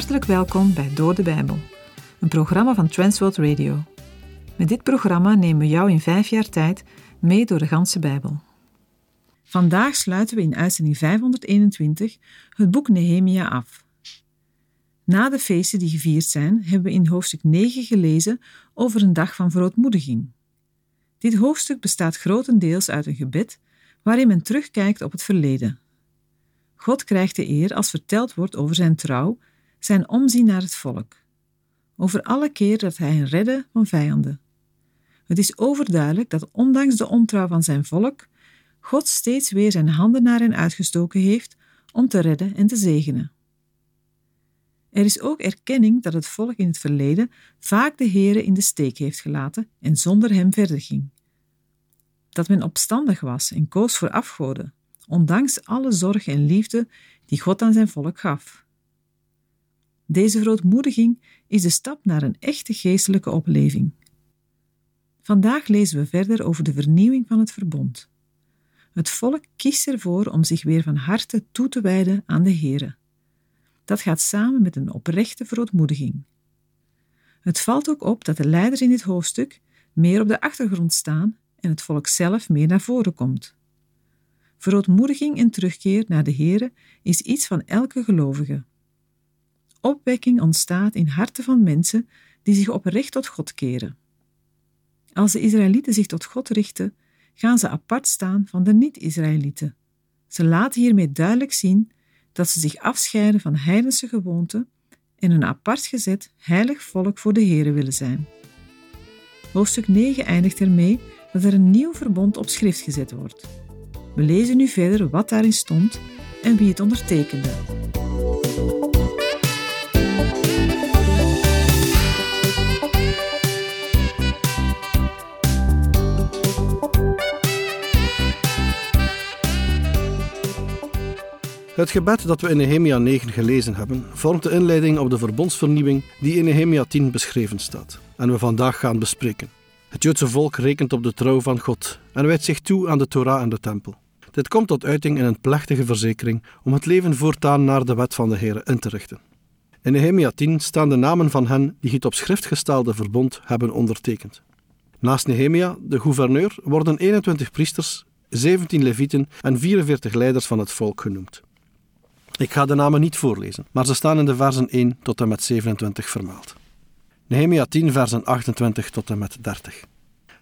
Hartelijk welkom bij Door de Bijbel, een programma van Transworld Radio. Met dit programma nemen we jou in vijf jaar tijd mee door de ganse Bijbel. Vandaag sluiten we in uitzending 521 het boek Nehemia af. Na de feesten die gevierd zijn, hebben we in hoofdstuk 9 gelezen over een dag van verootmoediging. Dit hoofdstuk bestaat grotendeels uit een gebed waarin men terugkijkt op het verleden. God krijgt de eer als verteld wordt over zijn trouw, zijn omzien naar het volk, over alle keer dat hij hen redde van vijanden. Het is overduidelijk dat ondanks de ontrouw van zijn volk, God steeds weer zijn handen naar hen uitgestoken heeft om te redden en te zegenen. Er is ook erkenning dat het volk in het verleden vaak de Heere in de steek heeft gelaten en zonder hem verder ging. Dat men opstandig was en koos voor afgoden, ondanks alle zorg en liefde die God aan zijn volk gaf. Deze verootmoediging is de stap naar een echte geestelijke opleving. Vandaag lezen we verder over de vernieuwing van het verbond. Het volk kiest ervoor om zich weer van harte toe te wijden aan de Heere. Dat gaat samen met een oprechte verootmoediging. Het valt ook op dat de leiders in dit hoofdstuk meer op de achtergrond staan en het volk zelf meer naar voren komt. Verootmoediging en terugkeer naar de Heere is iets van elke gelovige. Opwekking ontstaat in harten van mensen die zich oprecht tot God keren. Als de Israëlieten zich tot God richten, gaan ze apart staan van de niet-Israëlieten. Ze laten hiermee duidelijk zien dat ze zich afscheiden van heidense gewoonten en een apart gezet, heilig volk voor de Here willen zijn. Hoofdstuk 9 eindigt ermee dat er een nieuw verbond op schrift gezet wordt. We lezen nu verder wat daarin stond en wie het ondertekende. Het gebed dat we in Nehemia 9 gelezen hebben, vormt de inleiding op de verbondsvernieuwing die in Nehemia 10 beschreven staat en we vandaag gaan bespreken. Het Joodse volk rekent op de trouw van God en wijdt zich toe aan de Torah en de Tempel. Dit komt tot uiting in een plechtige verzekering om het leven voortaan naar de wet van de Heer in te richten. In Nehemia 10 staan de namen van hen die het op schrift gestelde verbond hebben ondertekend. Naast Nehemia, de gouverneur, worden 21 priesters, 17 levieten en 44 leiders van het volk genoemd. Ik ga de namen niet voorlezen, maar ze staan in de versen 1 tot en met 27 vermeld. Nehemia 10, versen 28 tot en met 30.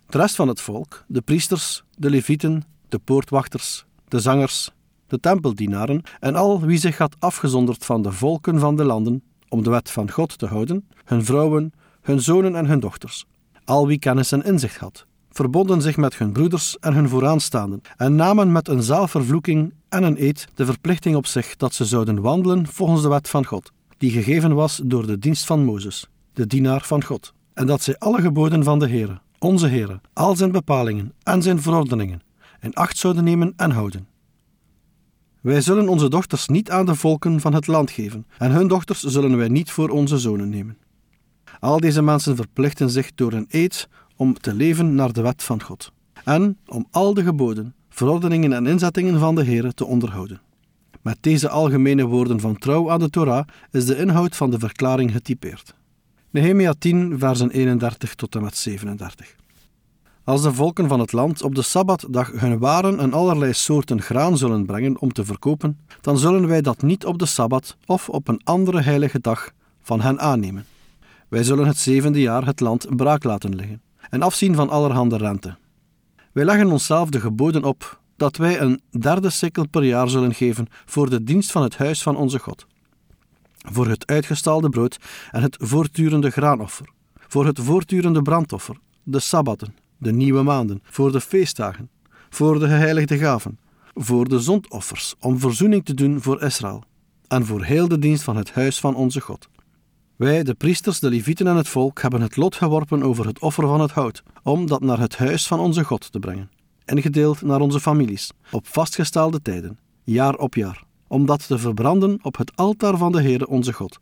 De rest van het volk, de priesters, de levieten, de poortwachters, de zangers, de tempeldienaren en al wie zich had afgezonderd van de volken van de landen om de wet van God te houden, hun vrouwen, hun zonen en hun dochters, al wie kennis en inzicht had, verbonden zich met hun broeders en hun vooraanstaanden en namen met een zaalvervloeking en een eed de verplichting op zich dat ze zouden wandelen volgens de wet van God, die gegeven was door de dienst van Mozes, de dienaar van God, en dat zij alle geboden van de Heere, onze Heere, al zijn bepalingen en zijn verordeningen, in acht zouden nemen en houden. Wij zullen onze dochters niet aan de volken van het land geven, en hun dochters zullen wij niet voor onze zonen nemen. Al deze mensen verplichten zich door een eed om te leven naar de wet van God, en om al de geboden, verordeningen en inzettingen van de Heere te onderhouden. Met deze algemene woorden van trouw aan de Torah is de inhoud van de verklaring getypeerd. Nehemia 10, versen 31 tot en met 37. Als de volken van het land op de Sabbatdag hun waren en allerlei soorten graan zullen brengen om te verkopen, dan zullen wij dat niet op de Sabbat of op een andere heilige dag van hen aannemen. Wij zullen het zevende jaar het land braak laten liggen en afzien van allerhande rente. Wij leggen onszelf de geboden op dat wij een derde sikkel per jaar zullen geven voor de dienst van het huis van onze God, voor het uitgestalde brood en het voortdurende graanoffer, voor het voortdurende brandoffer, de sabbaten, de nieuwe maanden, voor de feestdagen, voor de geheiligde gaven, voor de zondoffers, om verzoening te doen voor Israël, en voor heel de dienst van het huis van onze God. Wij, de priesters, de levieten en het volk, hebben het lot geworpen over het offer van het hout, om dat naar het huis van onze God te brengen, en gedeeld naar onze families, op vastgestelde tijden, jaar op jaar, om dat te verbranden op het altaar van de Heere onze God,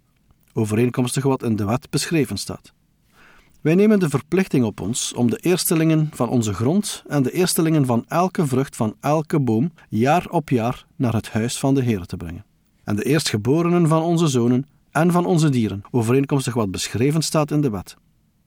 overeenkomstig wat in de wet beschreven staat. Wij nemen de verplichting op ons om de eerstelingen van onze grond en de eerstelingen van elke vrucht van elke boom jaar op jaar naar het huis van de Heer te brengen. En de eerstgeborenen van onze zonen en van onze dieren, overeenkomstig wat beschreven staat in de wet.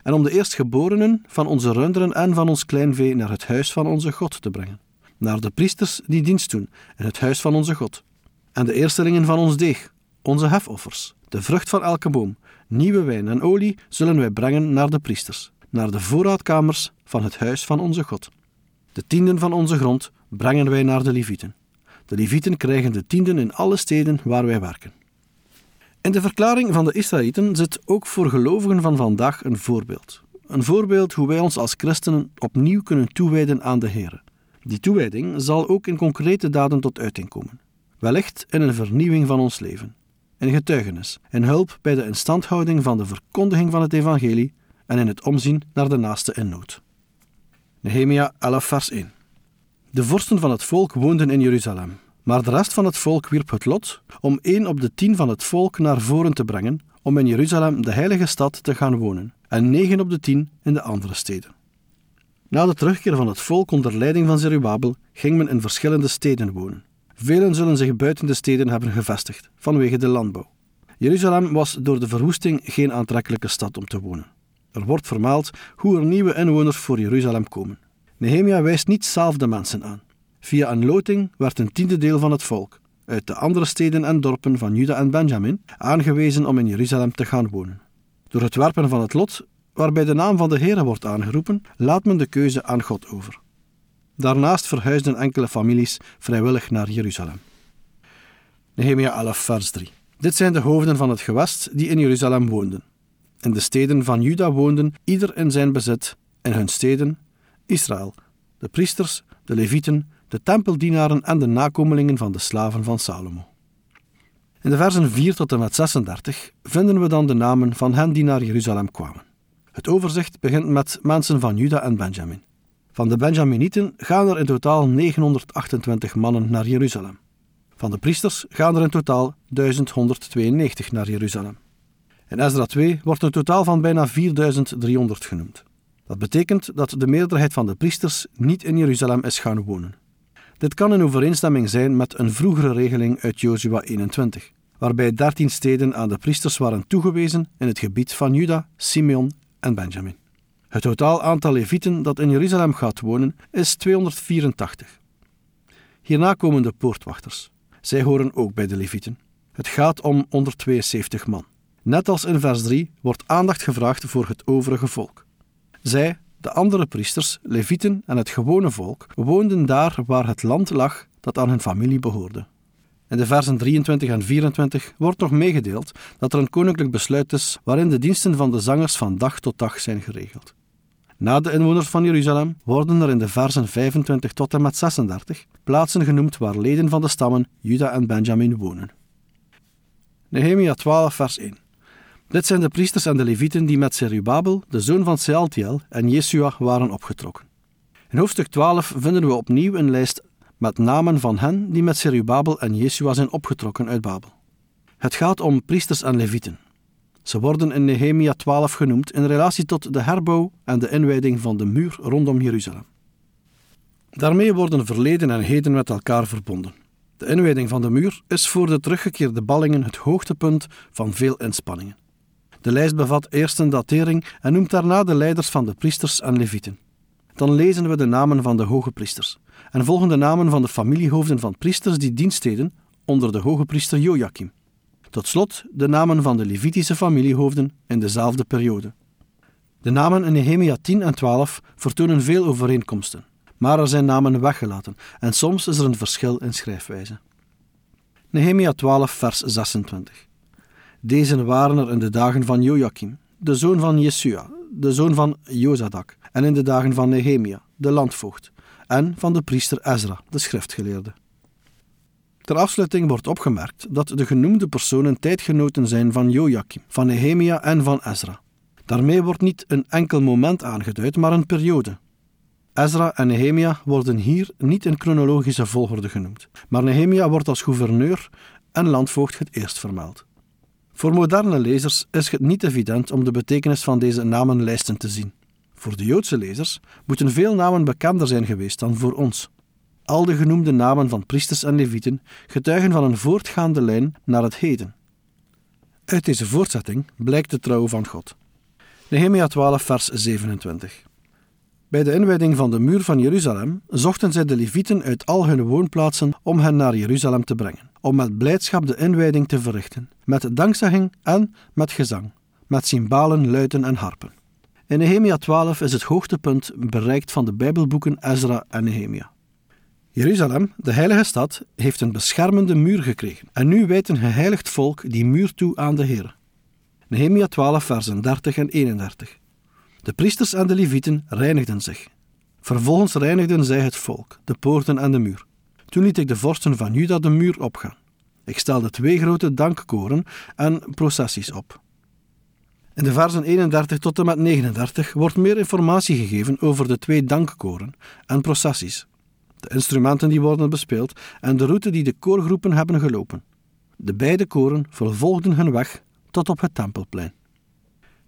En om de eerstgeborenen van onze runderen en van ons kleinvee naar het huis van onze God te brengen, naar de priesters die dienst doen in het huis van onze God. En de eerstelingen van ons deeg, onze hefoffers, de vrucht van elke boom, nieuwe wijn en olie zullen wij brengen naar de priesters, naar de voorraadkamers van het huis van onze God. De tienden van onze grond brengen wij naar de Levieten. De Levieten krijgen de tienden in alle steden waar wij werken. In de verklaring van de Israëlieten zit ook voor gelovigen van vandaag een voorbeeld. Een voorbeeld hoe wij ons als christenen opnieuw kunnen toewijden aan de Heer. Die toewijding zal ook in concrete daden tot uiting komen. Wellicht in een vernieuwing van ons leven, in getuigenis, in hulp bij de instandhouding van de verkondiging van het evangelie en in het omzien naar de naaste in nood. Nehemia 11 vers 1 De vorsten van het volk woonden in Jeruzalem, maar de rest van het volk wierp het lot om één op de tien van het volk naar voren te brengen om in Jeruzalem, de heilige stad, te gaan wonen, en negen op de tien in de andere steden. Na de terugkeer van het volk onder leiding van Zerubabel ging men in verschillende steden wonen. Velen zullen zich buiten de steden hebben gevestigd, vanwege de landbouw. Jeruzalem was door de verwoesting geen aantrekkelijke stad om te wonen. Er wordt vermeld hoe er nieuwe inwoners voor Jeruzalem komen. Nehemia wijst niet zelf mensen aan. Via een loting werd een tiende deel van het volk, uit de andere steden en dorpen van Juda en Benjamin, aangewezen om in Jeruzalem te gaan wonen. Door het werpen van het lot, waarbij de naam van de Heer wordt aangeroepen, laat men de keuze aan God over. Daarnaast verhuisden enkele families vrijwillig naar Jeruzalem. Nehemia 11, vers 3. Dit zijn de hoofden van het gewest die in Jeruzalem woonden. In de steden van Juda woonden, ieder in zijn bezit, in hun steden, Israël, de priesters, de levieten, de tempeldienaren en de nakomelingen van de slaven van Salomo. In de versen 4 tot en met 36 vinden we dan de namen van hen die naar Jeruzalem kwamen. Het overzicht begint met mensen van Juda en Benjamin. Van de Benjaminieten gaan er in totaal 928 mannen naar Jeruzalem. Van de priesters gaan er in totaal 1192 naar Jeruzalem. In Ezra 2 wordt een totaal van bijna 4300 genoemd. Dat betekent dat de meerderheid van de priesters niet in Jeruzalem is gaan wonen. Dit kan in overeenstemming zijn met een vroegere regeling uit Jozua 21, waarbij dertien steden aan de priesters waren toegewezen in het gebied van Juda, Simeon en Benjamin. Het totaal aantal levieten dat in Jeruzalem gaat wonen is 284. Hierna komen de poortwachters. Zij horen ook bij de levieten. Het gaat om 172 man. Net als in vers 3 wordt aandacht gevraagd voor het overige volk. Zij, de andere priesters, levieten en het gewone volk woonden daar waar het land lag dat aan hun familie behoorde. In de versen 23 en 24 wordt nog meegedeeld dat er een koninklijk besluit is waarin de diensten van de zangers van dag tot dag zijn geregeld. Na de inwoners van Jeruzalem worden er in de versen 25 tot en met 36 plaatsen genoemd waar leden van de stammen Juda en Benjamin wonen. Nehemia 12, vers 1. Dit zijn de priesters en de levieten die met Zerubabel, de zoon van Sealtiel, en Jesua waren opgetrokken. In hoofdstuk 12 vinden we opnieuw een lijst met namen van hen die met Zerubabel en Jesua zijn opgetrokken uit Babel. Het gaat om priesters en levieten. Ze worden in Nehemia 12 genoemd in relatie tot de herbouw en de inwijding van de muur rondom Jeruzalem. Daarmee worden verleden en heden met elkaar verbonden. De inwijding van de muur is voor de teruggekeerde ballingen het hoogtepunt van veel inspanningen. De lijst bevat eerst een datering en noemt daarna de leiders van de priesters en levieten. Dan lezen we de namen van de hoge priesters en volgen de namen van de familiehoofden van priesters die dienst deden onder de hoge priester Joachim. Tot slot de namen van de Levitische familiehoofden in dezelfde periode. De namen in Nehemia 10 en 12 vertonen veel overeenkomsten, maar er zijn namen weggelaten en soms is er een verschil in schrijfwijze. Nehemia 12, vers 26. Deze waren er in de dagen van Joachim, de zoon van Jesua, de zoon van Jozadak, en in de dagen van Nehemia, de landvoogd, en van de priester Ezra, de schriftgeleerde. Ter afsluiting wordt opgemerkt dat de genoemde personen tijdgenoten zijn van Joachim, van Nehemia en van Ezra. Daarmee wordt niet een enkel moment aangeduid, maar een periode. Ezra en Nehemia worden hier niet in chronologische volgorde genoemd, maar Nehemia wordt als gouverneur en landvoogd het eerst vermeld. Voor moderne lezers is het niet evident om de betekenis van deze namenlijsten te zien. Voor de Joodse lezers moeten veel namen bekender zijn geweest dan voor ons. Al de genoemde namen van priesters en levieten getuigen van een voortgaande lijn naar het heden. Uit deze voortzetting blijkt de trouw van God. Nehemia 12, vers 27. Bij de inwijding van de muur van Jeruzalem zochten zij de Levieten uit al hun woonplaatsen om hen naar Jeruzalem te brengen, om met blijdschap de inwijding te verrichten, met dankzegging en met gezang, met cymbalen, luiten en harpen. In Nehemia 12 is het hoogtepunt bereikt van de Bijbelboeken Ezra en Nehemia. Jeruzalem, de heilige stad, heeft een beschermende muur gekregen en nu wijt een geheiligd volk die muur toe aan de Heer. Nehemia 12, versen 30 en 31. De priesters en de levieten reinigden zich. Vervolgens reinigden zij het volk, de poorten en de muur. Toen liet ik de vorsten van Juda de muur opgaan. Ik stelde twee grote dankkoren en processies op. In de versen 31 tot en met 39 wordt meer informatie gegeven over de twee dankkoren en processies, de instrumenten die worden bespeeld en de route die de koorgroepen hebben gelopen. De beide koren vervolgden hun weg tot op het tempelplein.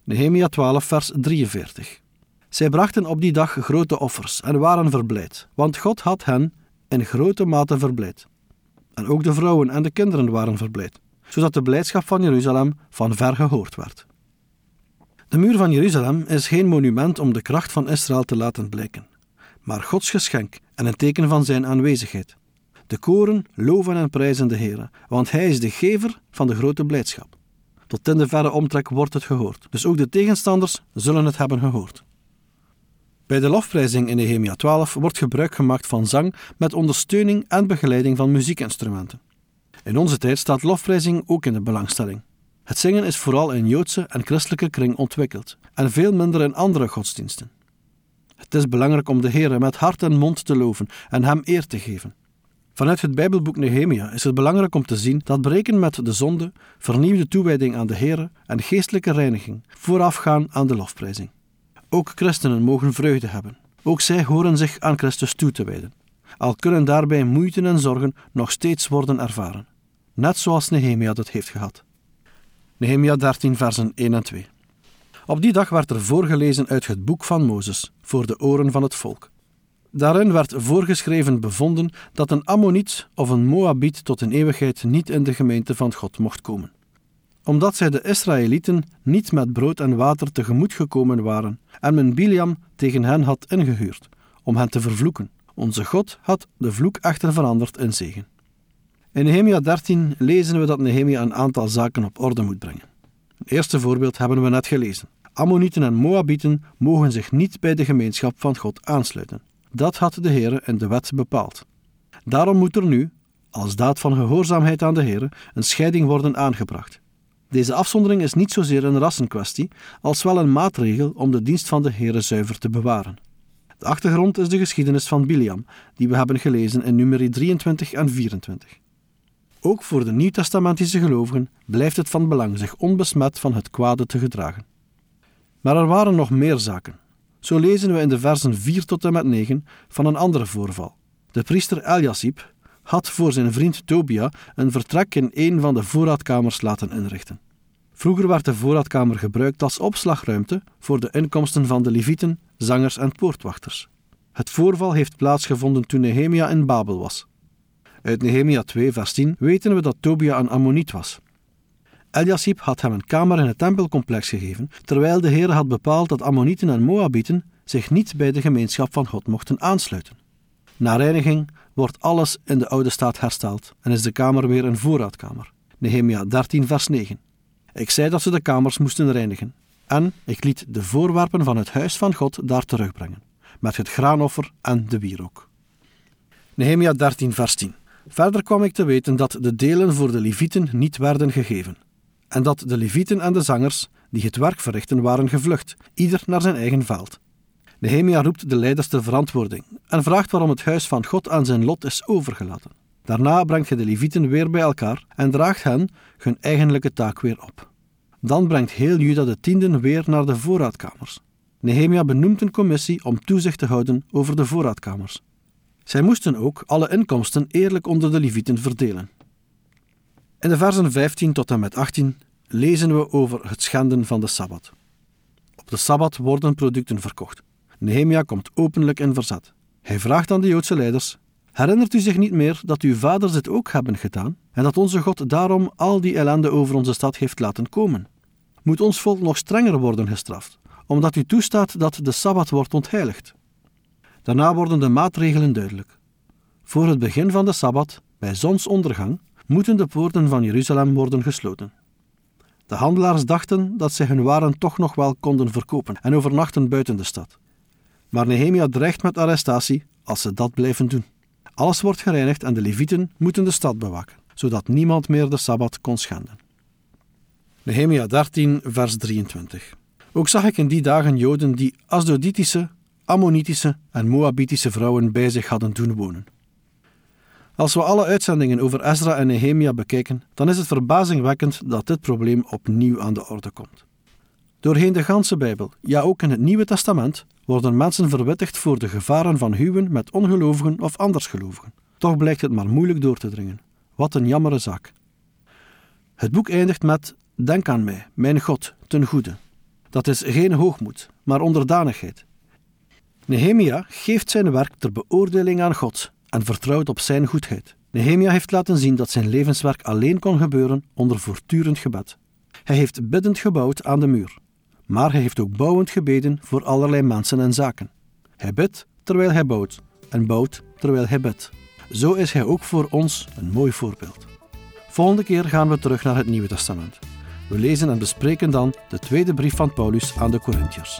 Nehemia 12, vers 43. Zij brachten op die dag grote offers en waren verblijd, want God had hen in grote mate verblijd. En ook de vrouwen en de kinderen waren verblijd, zodat de blijdschap van Jeruzalem van ver gehoord werd. De muur van Jeruzalem is geen monument om de kracht van Israël te laten blijken, maar Gods geschenk en een teken van zijn aanwezigheid. De koren loven en prijzen de Heer, want Hij is de gever van de grote blijdschap. Tot in de verre omtrek wordt het gehoord, dus ook de tegenstanders zullen het hebben gehoord. Bij de lofprijzing in Nehemia 12 wordt gebruik gemaakt van zang met ondersteuning en begeleiding van muziekinstrumenten. In onze tijd staat lofprijzing ook in de belangstelling. Het zingen is vooral in Joodse en christelijke kring ontwikkeld en veel minder in andere godsdiensten. Het is belangrijk om de Heer met hart en mond te loven en Hem eer te geven. Vanuit het Bijbelboek Nehemia is het belangrijk om te zien dat breken met de zonde, vernieuwde toewijding aan de Heer en geestelijke reiniging voorafgaan aan de lofprijzing. Ook christenen mogen vreugde hebben. Ook zij horen zich aan Christus toe te wijden. Al kunnen daarbij moeite en zorgen nog steeds worden ervaren. Net zoals Nehemia dat heeft gehad. Nehemia 13, versen 1 en 2. Op die dag werd er voorgelezen uit het boek van Mozes voor de oren van het volk. Daarin werd voorgeschreven bevonden dat een Ammoniet of een Moabiet tot in eeuwigheid niet in de gemeente van God mocht komen. Omdat zij de Israëlieten niet met brood en water tegemoet gekomen waren en men Biliam tegen hen had ingehuurd om hen te vervloeken. Onze God had de vloek echter veranderd in zegen. In Nehemia 13 lezen we dat Nehemia een aantal zaken op orde moet brengen. Het eerste voorbeeld hebben we net gelezen. Ammonieten en Moabieten mogen zich niet bij de gemeenschap van God aansluiten. Dat had de Heer in de wet bepaald. Daarom moet er nu, als daad van gehoorzaamheid aan de Heer, een scheiding worden aangebracht. Deze afzondering is niet zozeer een rassenkwestie, als wel een maatregel om de dienst van de Heer zuiver te bewaren. De achtergrond is de geschiedenis van Biliam, die we hebben gelezen in nummer 23 en 24. Ook voor de nieuwtestamentische gelovigen blijft het van belang zich onbesmet van het kwade te gedragen. Maar er waren nog meer zaken. Zo lezen we in de versen 4 tot en met 9 van een andere voorval. De priester Eliasib had voor zijn vriend Tobia een vertrek in een van de voorraadkamers laten inrichten. Vroeger werd de voorraadkamer gebruikt als opslagruimte voor de inkomsten van de levieten, zangers en poortwachters. Het voorval heeft plaatsgevonden toen Nehemia in Babel was. Uit Nehemia 2, vers 10 weten we dat Tobia een Ammoniet was. Eliasib had hem een kamer in het tempelcomplex gegeven, terwijl de Heer had bepaald dat Ammonieten en Moabieten zich niet bij de gemeenschap van God mochten aansluiten. Na reiniging wordt alles in de oude staat hersteld en is de kamer weer een voorraadkamer. Nehemia 13, vers 9. Ik zei dat ze de kamers moesten reinigen. En ik liet de voorwerpen van het huis van God daar terugbrengen, met het graanoffer en de wierook. Nehemia 13, vers 10. Verder kwam ik te weten dat de delen voor de Levieten niet werden gegeven, en dat de Levieten en de zangers die het werk verrichten waren gevlucht, ieder naar zijn eigen veld. Nehemia roept de leiders ter verantwoording en vraagt waarom het huis van God aan zijn lot is overgelaten. Daarna brengt hij de Levieten weer bij elkaar en draagt hen hun eigenlijke taak weer op. Dan brengt heel Juda de tienden weer naar de voorraadkamers. Nehemia benoemt een commissie om toezicht te houden over de voorraadkamers. Zij moesten ook alle inkomsten eerlijk onder de Levieten verdelen. In de versen 15 tot en met 18 lezen we over het schenden van de Sabbat. Op de Sabbat worden producten verkocht. Nehemia komt openlijk in verzet. Hij vraagt aan de Joodse leiders: Herinnert u zich niet meer dat uw vaders het ook hebben gedaan en dat onze God daarom al die ellende over onze stad heeft laten komen? Moet ons volk nog strenger worden gestraft, omdat u toestaat dat de Sabbat wordt ontheiligd? Daarna worden de maatregelen duidelijk. Voor het begin van de Sabbat, bij zonsondergang, moeten de poorten van Jeruzalem worden gesloten. De handelaars dachten dat zij hun waren toch nog wel konden verkopen en overnachten buiten de stad. Maar Nehemia dreigt met arrestatie als ze dat blijven doen. Alles wordt gereinigd en de levieten moeten de stad bewaken, zodat niemand meer de Sabbat kon schenden. Nehemia 13, vers 23. Ook zag ik in die dagen Joden die Asdoditische, Ammonitische en Moabitische vrouwen bij zich hadden doen wonen. Als we alle uitzendingen over Ezra en Nehemia bekijken, dan is het verbazingwekkend dat dit probleem opnieuw aan de orde komt. Doorheen de ganse Bijbel, ja ook in het Nieuwe Testament, worden mensen verwittigd voor de gevaren van huwen met ongelovigen of andersgelovigen. Toch blijkt het maar moeilijk door te dringen. Wat een jammere zaak. Het boek eindigt met: Denk aan mij, mijn God, ten goede. Dat is geen hoogmoed, maar onderdanigheid. Nehemia geeft zijn werk ter beoordeling aan God en vertrouwt op zijn goedheid. Nehemia heeft laten zien dat zijn levenswerk alleen kon gebeuren onder voortdurend gebed. Hij heeft biddend gebouwd aan de muur, maar hij heeft ook bouwend gebeden voor allerlei mensen en zaken. Hij bidt terwijl hij bouwt en bouwt terwijl hij bidt. Zo is hij ook voor ons een mooi voorbeeld. Volgende keer gaan we terug naar het Nieuwe Testament. We lezen en bespreken dan de tweede brief van Paulus aan de Corinthiërs.